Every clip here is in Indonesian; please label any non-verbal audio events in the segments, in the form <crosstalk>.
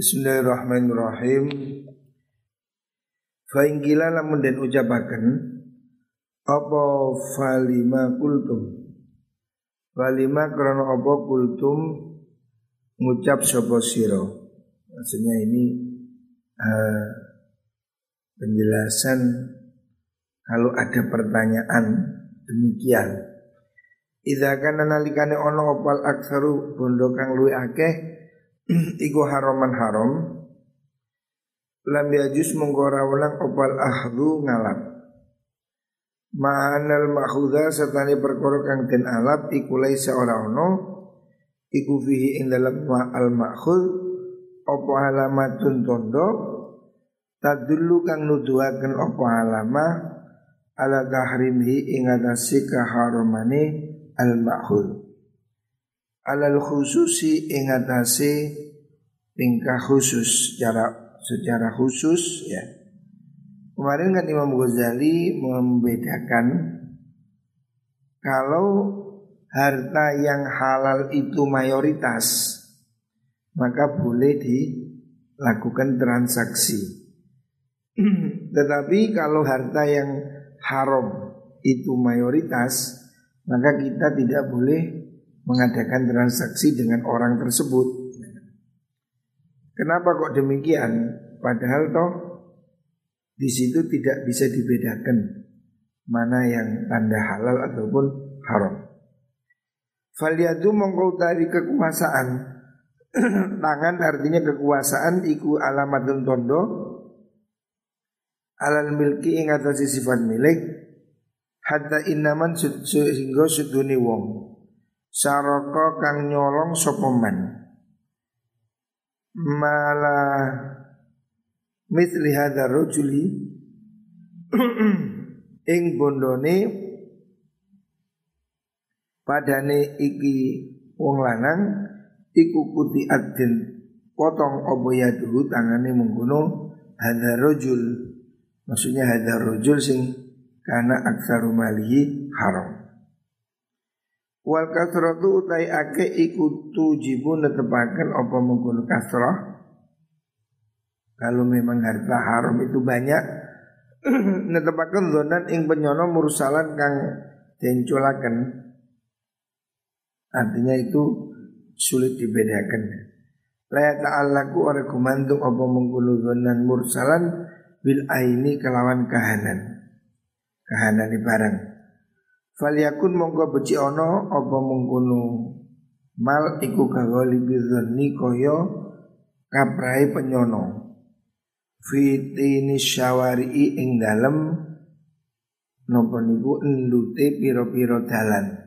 Bismillahirrahmanirrahim. Fa ingkila lamun den ucapaken apa falima kultum. Falima krana apa kultum ngucap sapa sira. Maksudnya ini uh, penjelasan kalau ada pertanyaan demikian. Idza kana nalikane ana opal aksaru bondo kang luwih akeh <clears throat> iku haraman haram lam yajus menggora ulang opal ahdu ngalap Ma'anal makhudha sertani kang den alap iku laisa ora ono iku fihi ing dalem al makhud apa alamatun tondo tadullu kang nuduhaken apa alama ala tahrimihi ing atase al makhud alal khususi ing atase tingkah khusus secara secara khusus ya. Kemarin kan Imam Ghazali membedakan kalau harta yang halal itu mayoritas maka boleh dilakukan transaksi. <clears throat> Tetapi kalau harta yang haram itu mayoritas maka kita tidak boleh mengadakan transaksi dengan orang tersebut. Kenapa kok demikian? Padahal toh di situ tidak bisa dibedakan mana yang tanda halal ataupun haram. Faliatu mongkau tadi kekuasaan <clears throat> Tangan artinya kekuasaan iku alamat tondo Alal milki ing atas sifat milik Hatta inaman sehingga suduni wong Saroko kang nyolong sopoman mala misli hadar rojuli <clears throat> ing bondone padane iki wong lanang iku kuti adin potong obo yaduhu tangane menggunung hadar rojul maksudnya hadar rojul sing karena aksaru malihi haram Wal kasratu utai ake iku tujibu netepaken apa mengkono kasrah Kalau memang harta haram itu banyak <clears throat> Netepaken zonan ing penyono mursalan kang dencolaken Artinya itu sulit dibedakan. Laya ta'allaku ora kumantung apa mengkono zonan mursalan Bil aini kelawan kahanan. Kahanan barang Faliyakun mongko beci ono apa mengkono? Mal iku kagoli bizani koyo kaprai penyono. Fitini syawari ing dalem nopo niku endute piro-piro dalan.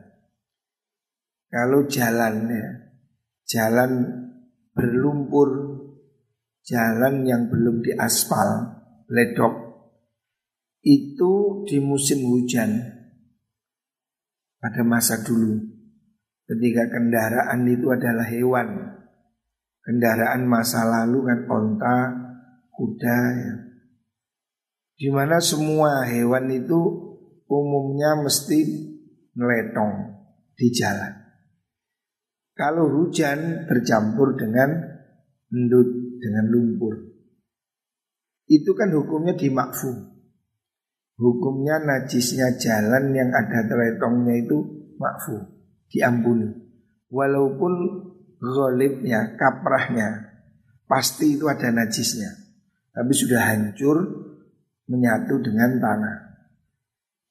Kalau jalan ya jalan berlumpur jalan yang belum diaspal ledok itu di musim hujan pada masa dulu. Ketika kendaraan itu adalah hewan. Kendaraan masa lalu kan onta kuda ya. di mana semua hewan itu umumnya mesti meletong di jalan. Kalau hujan bercampur dengan endut dengan lumpur. Itu kan hukumnya dimakfu Hukumnya najisnya jalan yang ada teletongnya itu makfu, diampuni. Walaupun golibnya, kaprahnya, pasti itu ada najisnya. Tapi sudah hancur menyatu dengan tanah.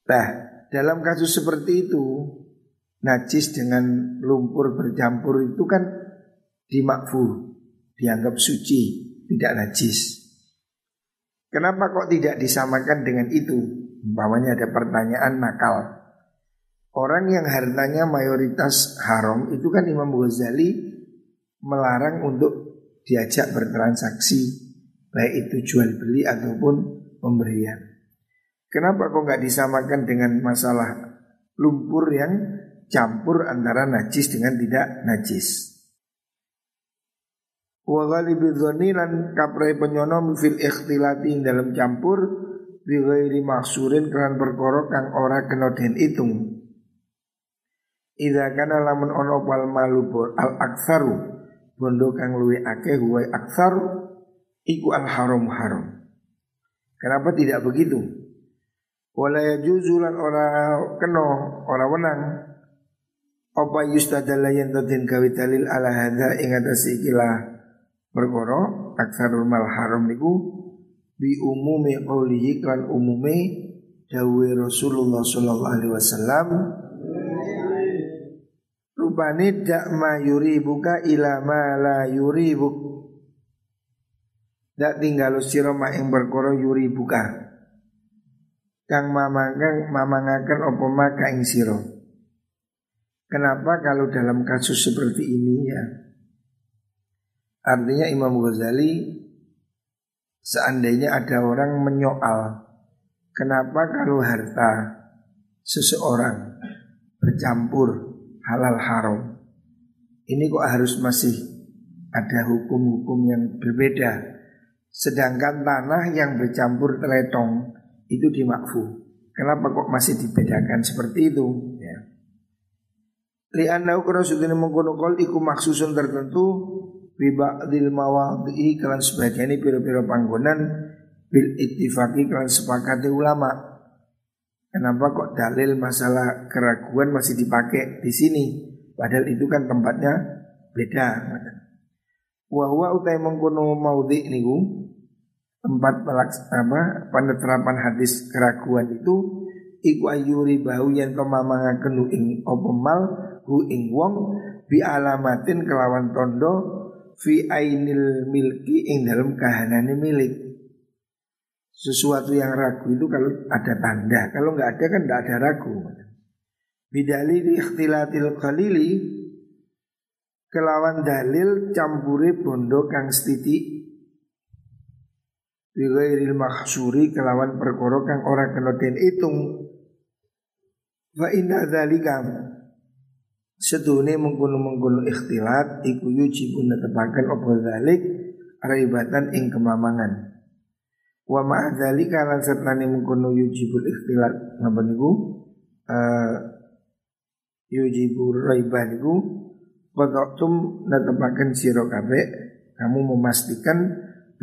Nah, dalam kasus seperti itu, najis dengan lumpur bercampur itu kan dimakfu, dianggap suci, tidak najis. Kenapa kok tidak disamakan dengan itu? Umpamanya ada pertanyaan nakal. Orang yang hartanya mayoritas haram itu kan Imam Ghazali melarang untuk diajak bertransaksi baik itu jual beli ataupun pemberian. Kenapa kok nggak disamakan dengan masalah lumpur yang campur antara najis dengan tidak najis? Wa ghalibi lan kaprai penyono fil ikhtilati dalam campur bi ghairi maksurin kelan perkara kang ora kena den itung. Idza kana lamun ono pal malu al aksaru bondo kang luwe akeh huwai aksar iku al haram haram. Kenapa tidak begitu? Wala yajuzu ora kena ora wenang apa yustadalla yen den gawe dalil ala hadza ing ikilah perkara aksarul mal haram niku bi umumi qaulihi kan umume dawuh Rasulullah sallallahu alaihi wasallam. Rubani dak ma yuribuka ila ma la yuribuk. Dak tinggal sira mak ing perkara yuribuka. Kang mamangang mamangaken apa maka ing sira. Kenapa kalau dalam kasus seperti ini ya? Artinya Imam Ghazali seandainya ada orang menyoal kenapa kalau harta seseorang bercampur halal haram. Ini kok harus masih ada hukum-hukum yang berbeda. Sedangkan tanah yang bercampur teletong itu dimakfu. Kenapa kok masih dibedakan seperti itu? Ya. Li'annahu kerasudina mengkono iku maksusun tertentu Biba'dil mawadhi kalian sebagian ini piro-piro panggonan Bil ittifaqi kalian sepakati ulama' Kenapa kok dalil masalah keraguan masih dipakai di sini? Padahal itu kan tempatnya beda. Wahwa utai mengkono maudi niku tempat pelaks apa peneterapan hadis keraguan itu iku ayuri bau yang kemamangaken ing ing mal hu ing wong bi alamatin kelawan tondo fi ainil milki ing dalam kahanane milik sesuatu yang ragu itu kalau ada tanda, kalau nggak ada kan nggak ada ragu. Bidali di ikhtilatil khalili kelawan dalil campuri bondo kang stiti Bighairil mahsuri kelawan perkara kang ora kena den itung. Wa inna dzalika sedune mengkono-mengkono ikhtilat iku yujibun netepaken apa dzalik raibatan ing kemamangan. Wa ma'adzalika lan sertane mengkono yujibul ikhtilat napa niku uh, yujibul raibah niku qadaktum netepaken sira kabeh kamu memastikan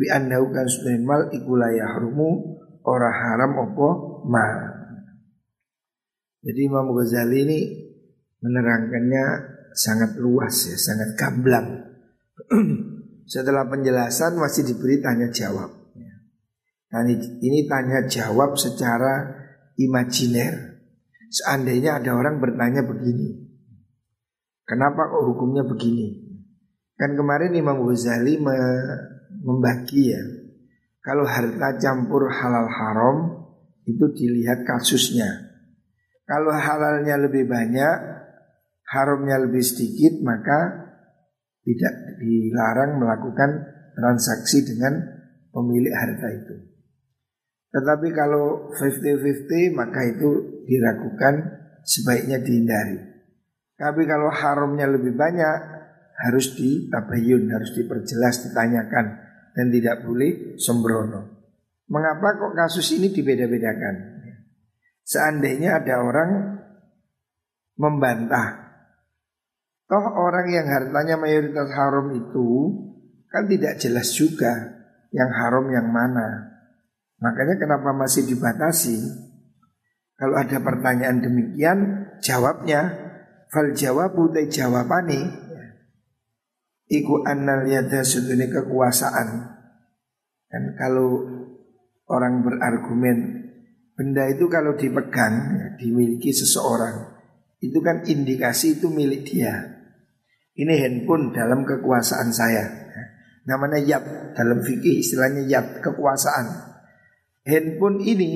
bi annahu kan sunan mal iku la yahrumu ora haram apa mal. Jadi Imam Ghazali ini menerangkannya sangat luas ya, sangat gamblang. <clears throat> Setelah penjelasan masih diberi tanya jawab. Nah ini tanya jawab secara imajiner. Seandainya ada orang bertanya begini, kenapa kok hukumnya begini? Kan kemarin Imam Ghazali me membagi ya, kalau harta campur halal haram itu dilihat kasusnya. Kalau halalnya lebih banyak, haramnya lebih sedikit, maka tidak dilarang melakukan transaksi dengan pemilik harta itu. Tetapi kalau 50-50 maka itu diragukan sebaiknya dihindari. Tapi kalau haramnya lebih banyak harus ditabayun, harus diperjelas, ditanyakan dan tidak boleh sembrono. Mengapa kok kasus ini dibeda-bedakan? Seandainya ada orang membantah Toh orang yang hartanya mayoritas haram itu kan tidak jelas juga yang haram yang mana. Makanya kenapa masih dibatasi? Kalau ada pertanyaan demikian, jawabnya fal jawabu te jawabane iku annal yada kekuasaan. Dan kalau orang berargumen benda itu kalau dipegang ya, dimiliki seseorang itu kan indikasi itu milik dia. Ini handphone dalam kekuasaan saya. Namanya yap dalam fikih istilahnya yap kekuasaan handphone ini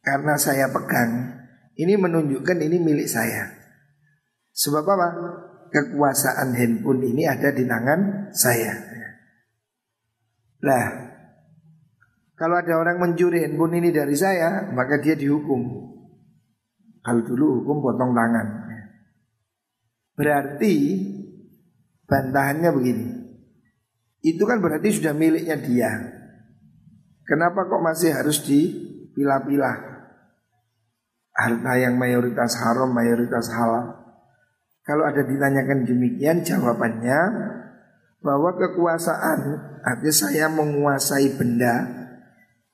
karena saya pegang ini menunjukkan ini milik saya. Sebab apa? Kekuasaan handphone ini ada di tangan saya. Lah, kalau ada orang mencuri handphone ini dari saya, maka dia dihukum. Kalau dulu hukum potong tangan. Berarti bantahannya begini. Itu kan berarti sudah miliknya dia. Kenapa kok masih harus dipilah-pilah? Harta yang mayoritas haram, mayoritas halal. Kalau ada ditanyakan demikian, jawabannya bahwa kekuasaan artinya saya menguasai benda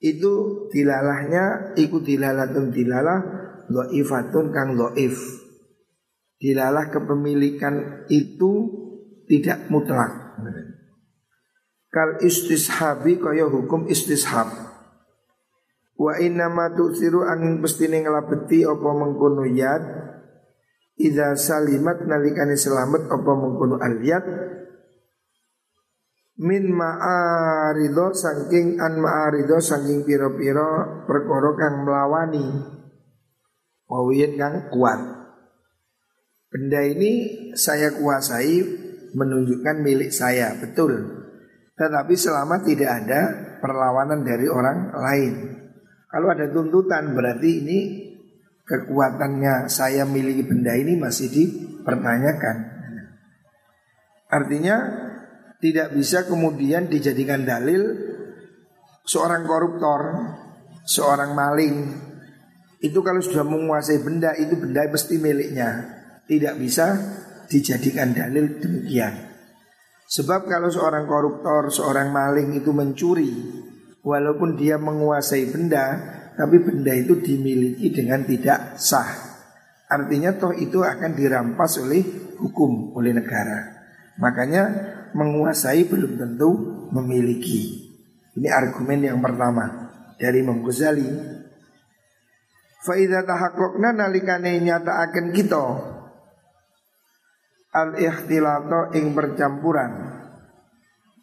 itu dilalahnya ikut dilalatun dilalah loifatun kang loif dilalah kepemilikan itu tidak mutlak. Kal istishabi kaya hukum istishab. Wa inna ma tu'siru angin pestine ngelabeti apa mengkono yad. Idza salimat nalikane selamat apa mengkono aliyat min ma'arido saking an ma'arido saking piro-piro perkara kang melawani wawiyen kang kuat. Benda ini saya kuasai menunjukkan milik saya betul tetapi selama tidak ada perlawanan dari orang lain. Kalau ada tuntutan berarti ini kekuatannya saya miliki benda ini masih dipertanyakan. Artinya tidak bisa kemudian dijadikan dalil seorang koruptor, seorang maling itu kalau sudah menguasai benda itu benda pasti miliknya. Tidak bisa dijadikan dalil demikian. Sebab kalau seorang koruptor, seorang maling itu mencuri Walaupun dia menguasai benda Tapi benda itu dimiliki dengan tidak sah. Artinya toh itu akan dirampas oleh hukum, oleh negara. Makanya menguasai belum tentu memiliki. Ini argumen yang pertama dari Imam Ghazali. Tahakokna nalikane nyata akan kita al ikhtilato ing percampuran.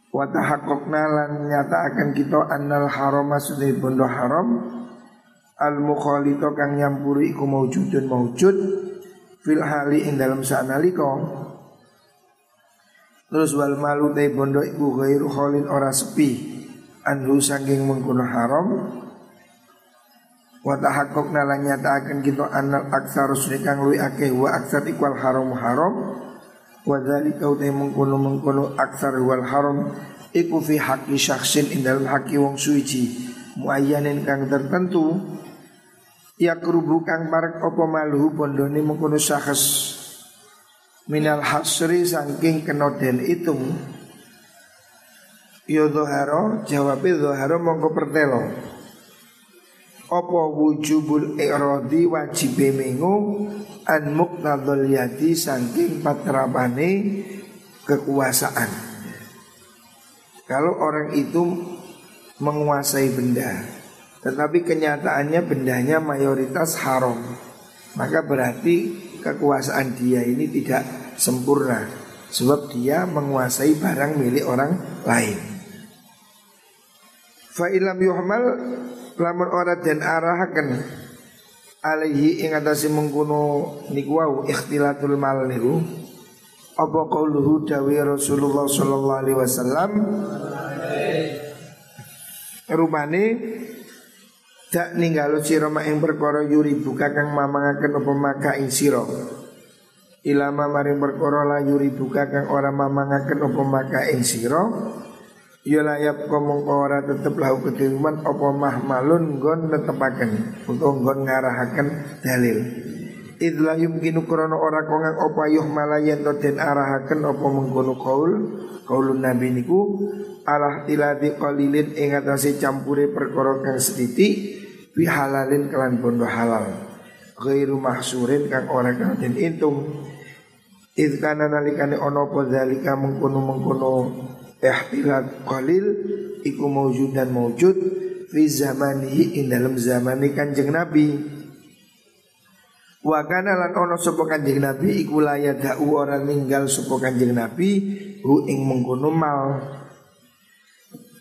Wa tahaqqaqna lan akan kita annal haram maksudnya bondo haram. Al mukhalito kang nyampuri iku maujudun maujud fil hali ing dalam sanalika terus wal malu te bondo iku ghairu khalin ora sepi anhu saking mengkono haram. Wa tahaqqaqna lan akan kita annal aksarus kang luwi akeh wa aksar ikwal haram haram Wadhali kau teh mengkono mengkono aksar wal haram Iku fi haki syaksin in dalam haki wong suici Muayyanin kang tertentu Ya kerubu kang parak opo maluhu pondoni mengkono syakhs. Minal hasri sangking kenoden itung. Yo doharo jawabnya doharo mongko pertelo Opo wujubul i'radi wajib mengu an muqtadul yadi saking patrapane kekuasaan. Kalau orang itu menguasai benda, tetapi kenyataannya bendanya mayoritas haram, maka berarti kekuasaan dia ini tidak sempurna, sebab dia menguasai barang milik orang lain. Fa'ilam yuhmal lamun ora den arahaken alaihi ing atase mengkono niku wau ikhtilatul mal niku apa qauluhu dawi Rasulullah sallallahu alaihi wasallam? Rupane dak ninggalo sira mak ing perkara yuri buka kang mamangaken apa maka ing sira. Ilama maring perkara la yuri buka kang ora mamangaken apa maka ing sira Ya layap komong ora tetep lahu ketiruman Apa mahmalun gon netepaken. Untuk gon ngarahaken dalil. Idla yumkinu krono ora kongang Apa yuh malayan to den Apa mengkono kaul Kaulun nabi niku. Alah tilati qalilin ingatasi campure perkara kang sediti Bihalalin kelan bondo halal. Gairu mahsurin kang ora kang den intung Idkana nalikane ono po dalika mengkono mengkono ihtilat qalil iku maujud dan maujud fi zamanihi in dalam zaman kanjeng Nabi. Wa kana lan ono sapa kanjeng Nabi iku layadau ora ninggal sapa kanjeng Nabi hu ing mengkono mal.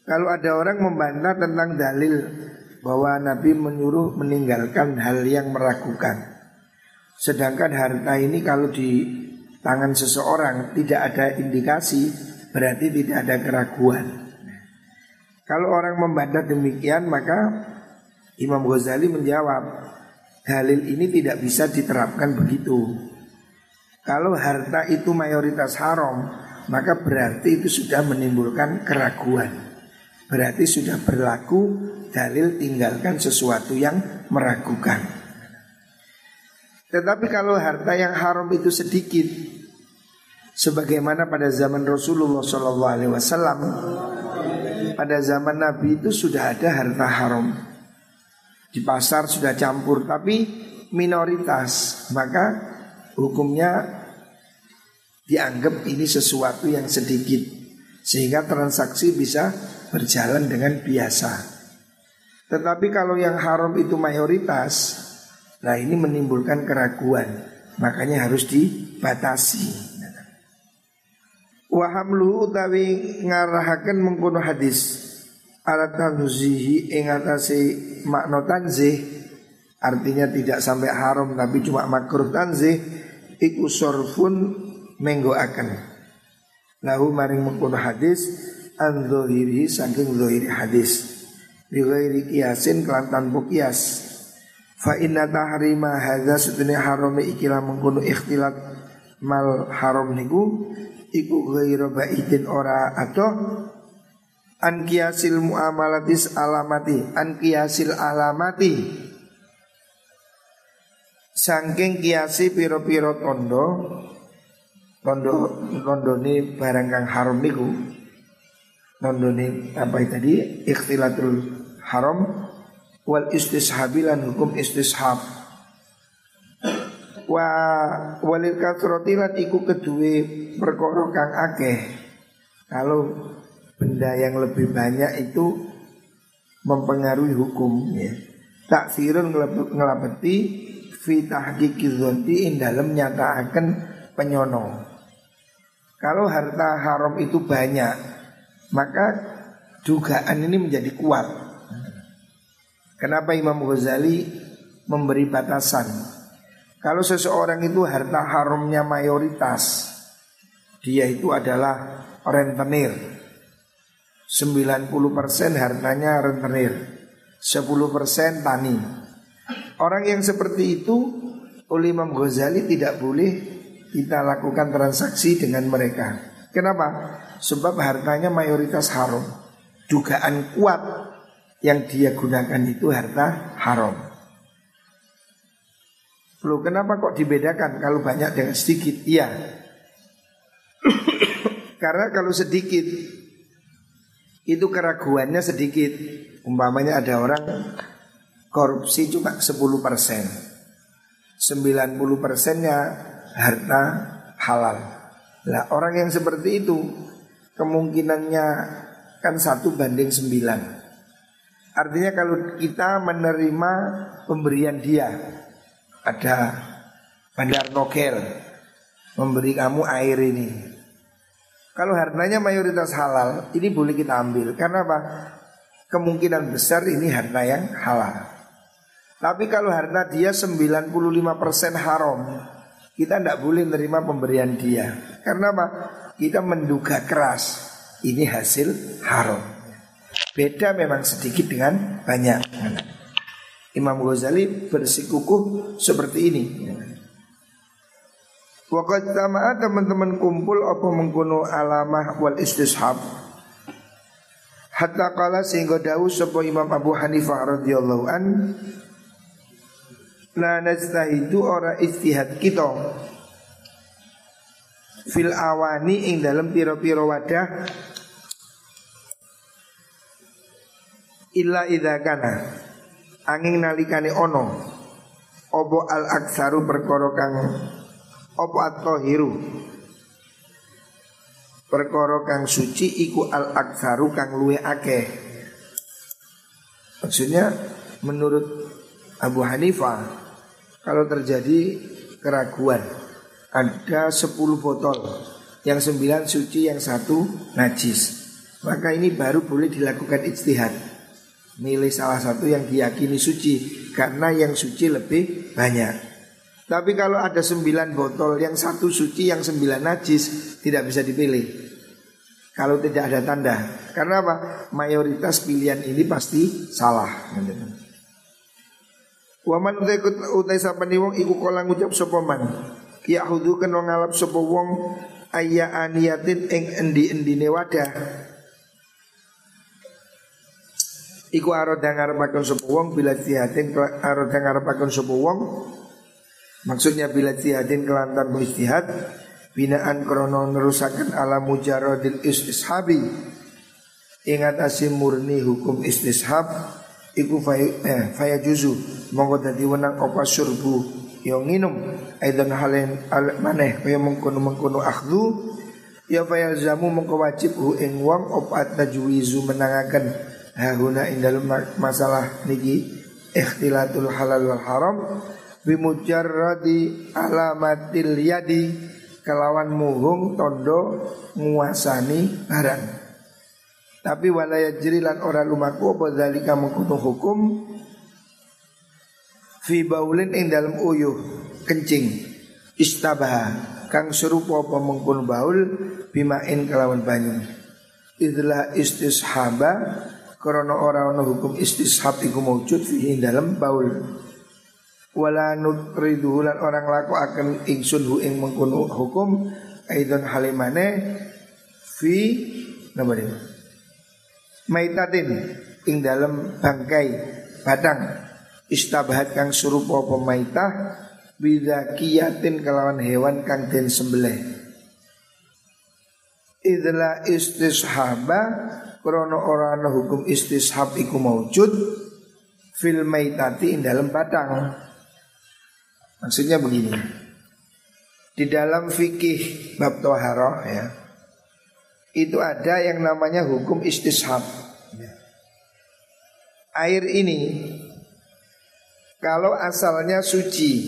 Kalau ada orang membantah tentang dalil bahwa Nabi menyuruh meninggalkan hal yang meragukan. Sedangkan harta ini kalau di tangan seseorang tidak ada indikasi berarti tidak ada keraguan. Kalau orang membantah demikian maka Imam Ghazali menjawab dalil ini tidak bisa diterapkan begitu. Kalau harta itu mayoritas haram maka berarti itu sudah menimbulkan keraguan. Berarti sudah berlaku dalil tinggalkan sesuatu yang meragukan. Tetapi kalau harta yang haram itu sedikit Sebagaimana pada zaman Rasulullah Shallallahu Alaihi Wasallam, pada zaman Nabi itu sudah ada harta haram di pasar sudah campur, tapi minoritas, maka hukumnya dianggap ini sesuatu yang sedikit, sehingga transaksi bisa berjalan dengan biasa. Tetapi kalau yang haram itu mayoritas, nah ini menimbulkan keraguan, makanya harus dibatasi. Wahamlu utawi ngarahaken mengkono hadis. Alat tanzihi ing atase makna tanzih artinya tidak sampai haram tapi cuma makruh tanzih iku sorfun menggoaken. Lahu maring mengkono hadis an saking zahiri hadis. Bi kiasin kelantan bukias fa inna tahrima hadza sutune harame ikilah mengkono ikhtilat mal haram niku iku ghairu baidin ora atau an kiasil muamalatis alamati an kiasil alamati. Sangking kiasi piro-piro tondo. Tondo tondo ini barang kang haram niku. Tondo ini apa tadi? Ikhtilatul haram. Wal istishabilan hukum istishab wa walil kasrotilan iku kedue perkara kang akeh. Kalau benda yang lebih banyak itu mempengaruhi hukum ya. Taksirun ngelapeti fi tahqiqi dzanti ing dalem nyatakaken penyono. Kalau harta haram itu banyak maka dugaan ini menjadi kuat. Kenapa Imam Ghazali memberi batasan kalau seseorang itu harta haramnya mayoritas Dia itu adalah rentenir. 90% hartanya rentenir 10% tani. Orang yang seperti itu oleh Imam Ghazali tidak boleh kita lakukan transaksi dengan mereka. Kenapa? Sebab hartanya mayoritas haram. Dugaan kuat yang dia gunakan itu harta haram Loh kenapa kok dibedakan kalau banyak dengan sedikit? Iya. Karena kalau sedikit Itu keraguannya sedikit. Umpamanya ada orang korupsi cuma 10 persen. 90 persennya harta halal. Lah orang yang seperti itu Kemungkinannya kan satu banding sembilan. Artinya kalau kita menerima pemberian dia ada bandar nokel memberi kamu air ini. Kalau hartanya mayoritas halal, ini boleh kita ambil. Karena apa? Kemungkinan besar ini harta yang halal. Tapi kalau harta dia 95% haram, kita tidak boleh menerima pemberian dia. Karena apa? Kita menduga keras ini hasil haram. Beda memang sedikit dengan banyak. Imam Ghazali bersikukuh seperti ini. Waktu tamaat teman-teman kumpul apa mengkuno alamah wal istishab Hatta kala sehingga dawu sebuah Imam Abu Hanifah radhiyallahu an La nastahidu ora istihad kita Fil awani ing dalam piro-piro wadah Illa idha kana angin nalikane ono. Opo al aksaru perkara kang opo at-tahiru? Perkara kang suci iku al aksaru kang luwe akeh. Maksudnya menurut Abu Hanifah kalau terjadi keraguan ada 10 botol yang sembilan suci yang satu najis. Maka ini baru boleh dilakukan ijtihad milih salah satu yang diyakini suci karena yang suci lebih banyak. Tapi kalau ada sembilan botol yang satu suci yang sembilan najis tidak bisa dipilih. Kalau tidak ada tanda, karena apa? Mayoritas pilihan ini pasti salah. Waman utai sapani wong iku kolang ucap sopoman. Ya hudu kena ngalap sopo wong ayya aniyatin eng endi endine wadah Iku aroda ngarepaken sapa wong bila jihadin aroda ngarepaken sapa wong. Maksudnya bila jihadin kelantan istihad binaan krono nerusaken ala mujarodil istishabi. Ingat asim murni hukum istishab iku faya, eh, faya juzu monggo dadi wenang apa surbu yo nginum. Aidan halen al maneh kaya mengkono mengkono akhdhu ya faya zamu mongko wajib hu ing wong opat tajwizu menangaken hahuna ing dalam masalah niki ikhtilatul halal wal haram bimujarradi alamatil yadi kelawan muhung tondo nguasani barang. Tapi walaya jerilan ora lumaku apa dalika mengkuno hukum? Fi baulin ing dalam uyuh kencing istabah kang serupa apa mengkuno baul bimain kelawan banyu. Idlah istishaba karena orang orang hukum istishab iku maujud fi dalam baul. Wala nutridu lan orang laku akan ingsun hu ing mengkono hukum aidon halimane fi dia? Maitatin ing dalam bangkai badang istabahat kang surupa pemaitah kiyatin kelawan hewan kang den sembelih. Idla istishaba krono orang hukum istishab iku maujud fil maitati ing dalam badang Maksudnya begini. Di dalam fikih bab toharoh ya, itu ada yang namanya hukum istishab. Air ini kalau asalnya suci,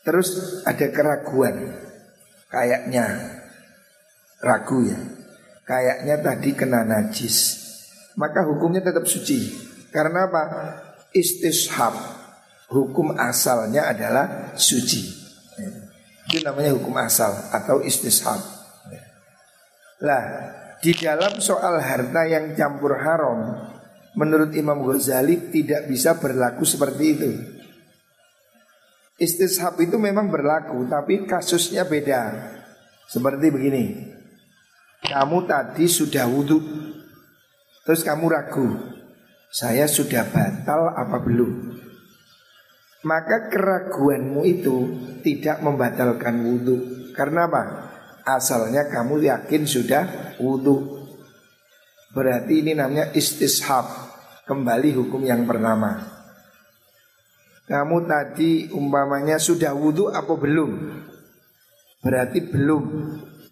terus ada keraguan, kayaknya ragu ya, kayaknya tadi kena najis, maka hukumnya tetap suci. Karena apa? Istishab hukum asalnya adalah suci. Itu namanya hukum asal atau istishab. Lah, di dalam soal harta yang campur haram, menurut Imam Ghazali tidak bisa berlaku seperti itu. Istishab itu memang berlaku, tapi kasusnya beda. Seperti begini. Kamu tadi sudah wudhu, terus kamu ragu, saya sudah batal apa belum? maka keraguanmu itu tidak membatalkan wudhu. Karena apa? Asalnya kamu yakin sudah wudhu. Berarti ini namanya istishab. Kembali hukum yang pertama. Kamu tadi umpamanya sudah wudhu apa belum? Berarti belum.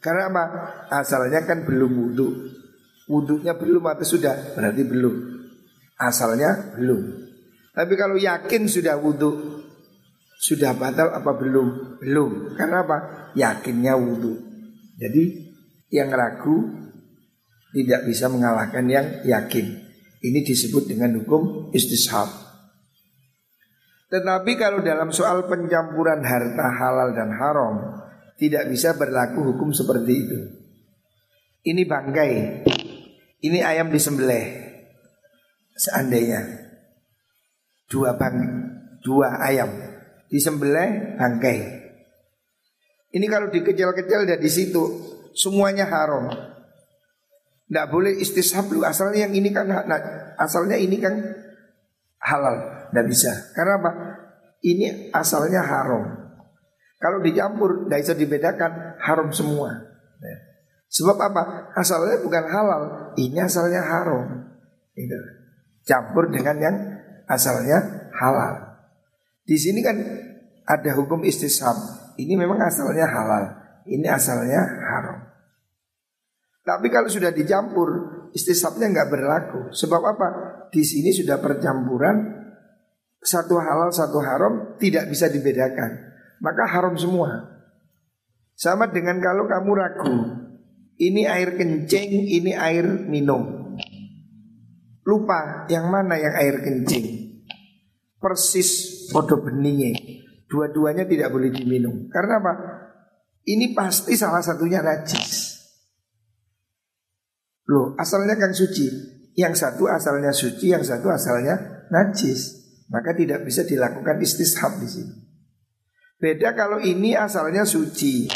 Karena apa? Asalnya kan belum wudhu. Wudhunya belum atau sudah? Berarti belum. Asalnya belum. Tapi kalau yakin sudah wudhu Sudah batal apa belum? Belum Karena apa? Yakinnya wudhu Jadi yang ragu Tidak bisa mengalahkan yang yakin Ini disebut dengan hukum istishab Tetapi kalau dalam soal pencampuran harta halal dan haram Tidak bisa berlaku hukum seperti itu Ini bangkai Ini ayam disembelih Seandainya dua bang dua ayam disembelih bangkai. Ini kalau dikecil-kecil dari situ semuanya haram. Tidak boleh istishab lu asalnya yang ini kan asalnya ini kan halal, tidak bisa. Karena apa? Ini asalnya haram. Kalau dicampur tidak bisa dibedakan haram semua. Ya. Sebab apa? Asalnya bukan halal, ini asalnya haram. Gitu. Campur dengan yang asalnya halal. Di sini kan ada hukum istishab. Ini memang asalnya halal. Ini asalnya haram. Tapi kalau sudah dicampur, istishabnya nggak berlaku. Sebab apa? Di sini sudah percampuran satu halal satu haram tidak bisa dibedakan. Maka haram semua. Sama dengan kalau kamu ragu, ini air kencing, ini air minum. Lupa yang mana yang air kencing persis podo beninge. Dua-duanya tidak boleh diminum. Karena apa? Ini pasti salah satunya najis. Loh, asalnya kan suci. Yang satu asalnya suci, yang satu asalnya najis. Maka tidak bisa dilakukan istishab di sini. Beda kalau ini asalnya suci.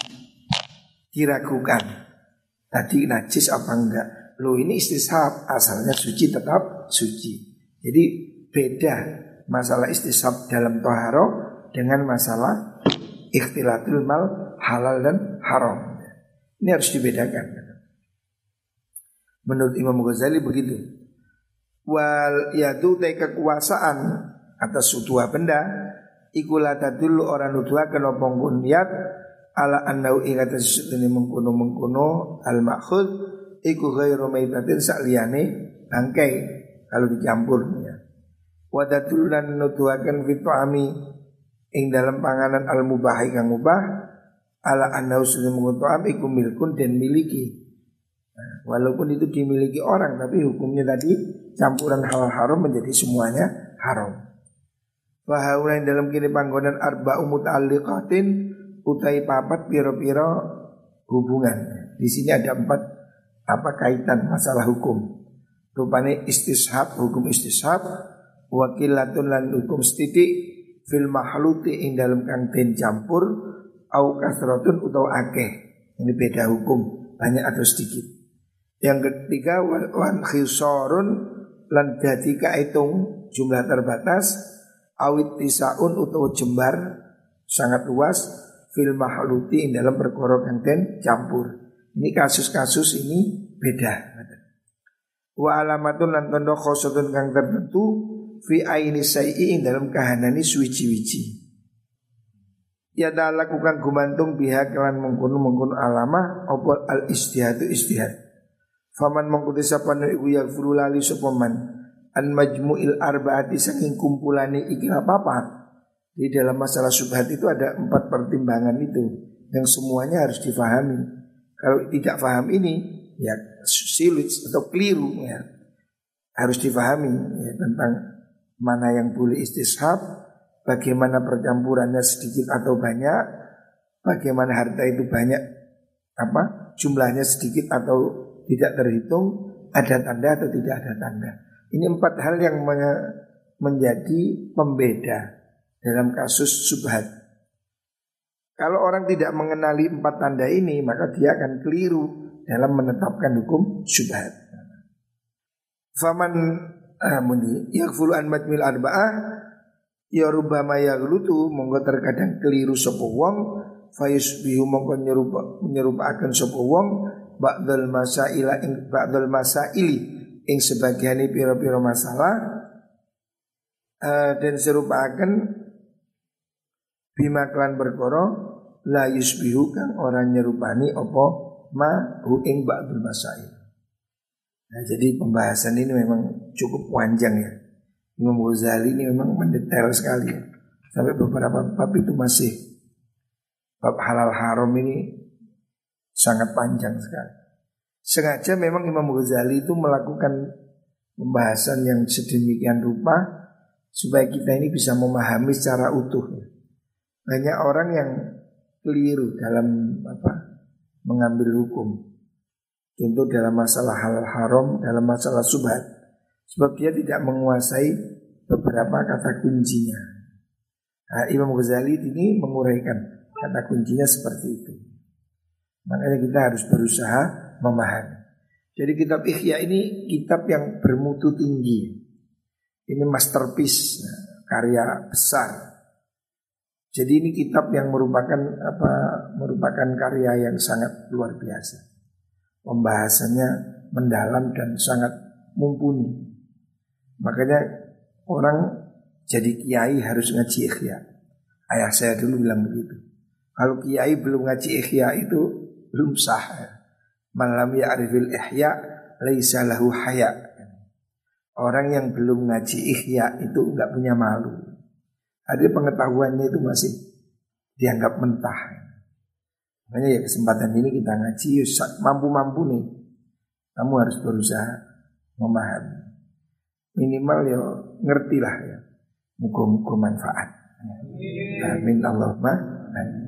Diragukan. Tadi najis apa enggak? Loh ini istishab, asalnya suci tetap suci. Jadi beda masalah istisab dalam toharo dengan masalah ikhtilatul mal halal dan haram. Ini harus dibedakan. Menurut Imam Ghazali begitu. Wal yaitu kekuasaan atas suatu benda ikulah dulu orang nuduhaken apa niat ala annau ing atas ini mengkuno mengkuno al makhud iku ghairu maitatin sak liyane bangkai kalau dicampur ya. Wadatul lan nuduhaken fitu ami ing dalam panganan al mubah kang mubah ala annau sudah mengutuam iku milkun dan miliki Nah, walaupun itu dimiliki orang tapi hukumnya tadi campuran hal haram menjadi semuanya haram. Fahaula dalam kini panggonan arba umut aliqatin utai papat piro-piro hubungan. Di sini ada empat apa kaitan masalah hukum. Rupanya istishab hukum istishab wakilatun lan hukum setitik fil mahluti ing dalam kang ten campur au kasrotun atau akeh. Ini beda hukum banyak atau sedikit. Yang ketiga wan khisorun lan dadi kaitung jumlah terbatas awit tisaun utawa jembar sangat luas fil mahluti dalam perkara kang campur. Ini kasus-kasus ini beda. Wa alamatun lan tondo khosotun kang tertentu fi aini sayi dalam kahanani suwici-wici. Ya dah lakukan gumantung pihak kelan mengkuno mengkuno alamah opol al istihadu istihad. Faman mengkuti sapana iku yaghfiru lali sopaman An majmu'il arbaati saking kumpulane iki apa-apa. Di dalam masalah subhat itu ada empat pertimbangan itu Yang semuanya harus difahami. Kalau tidak faham ini ya sulit atau keliru ya. Harus difahami ya, tentang mana yang boleh istishab Bagaimana percampurannya sedikit atau banyak Bagaimana harta itu banyak apa jumlahnya sedikit atau tidak terhitung ada tanda atau tidak ada tanda. Ini empat hal yang menjadi pembeda dalam kasus subhat. Kalau orang tidak mengenali empat tanda ini, maka dia akan keliru dalam menetapkan hukum subhat. Faman amuni ah, yakfulu an matmil arba'ah ya rubama yaghlutu monggo terkadang keliru sapa wong fayusbihu monggo nyerupa nyerupaken sapa wong ba'dal masaila ing ba'dal masaili ing sebagian piro-piro masalah uh, dan serupakan bima klan berkoro la yusbihu kang orang nyerupani opo ma hu ing ba'dul masail. Nah, jadi pembahasan ini memang cukup panjang ya. Imam Ghazali ini memang mendetail sekali ya. Sampai beberapa bab itu masih bab halal haram ini sangat panjang sekali. Sengaja memang Imam Ghazali itu melakukan pembahasan yang sedemikian rupa supaya kita ini bisa memahami secara utuh. Banyak orang yang keliru dalam apa mengambil hukum. Contoh dalam masalah halal haram, dalam masalah subhat. Sebab dia tidak menguasai beberapa kata kuncinya. Nah, Imam Ghazali ini menguraikan kata kuncinya seperti itu. Makanya kita harus berusaha memahami. Jadi kitab Ihya ini kitab yang bermutu tinggi. Ini masterpiece, karya besar. Jadi ini kitab yang merupakan apa? Merupakan karya yang sangat luar biasa. Pembahasannya mendalam dan sangat mumpuni. Makanya orang jadi kiai harus ngaji Ihya. Ayah saya dulu bilang begitu. Kalau kiai belum ngaji Ihya itu belum sah. Malam ya'rifil ihya laisa lahu haya. Orang yang belum ngaji ihya itu enggak punya malu. Ada pengetahuannya itu masih dianggap mentah. Makanya ya kesempatan ini kita ngaji ya mampu-mampu nih. Kamu harus berusaha memahami. Minimal ya ngertilah ya. Muka-muka manfaat. Amin Allahumma amin.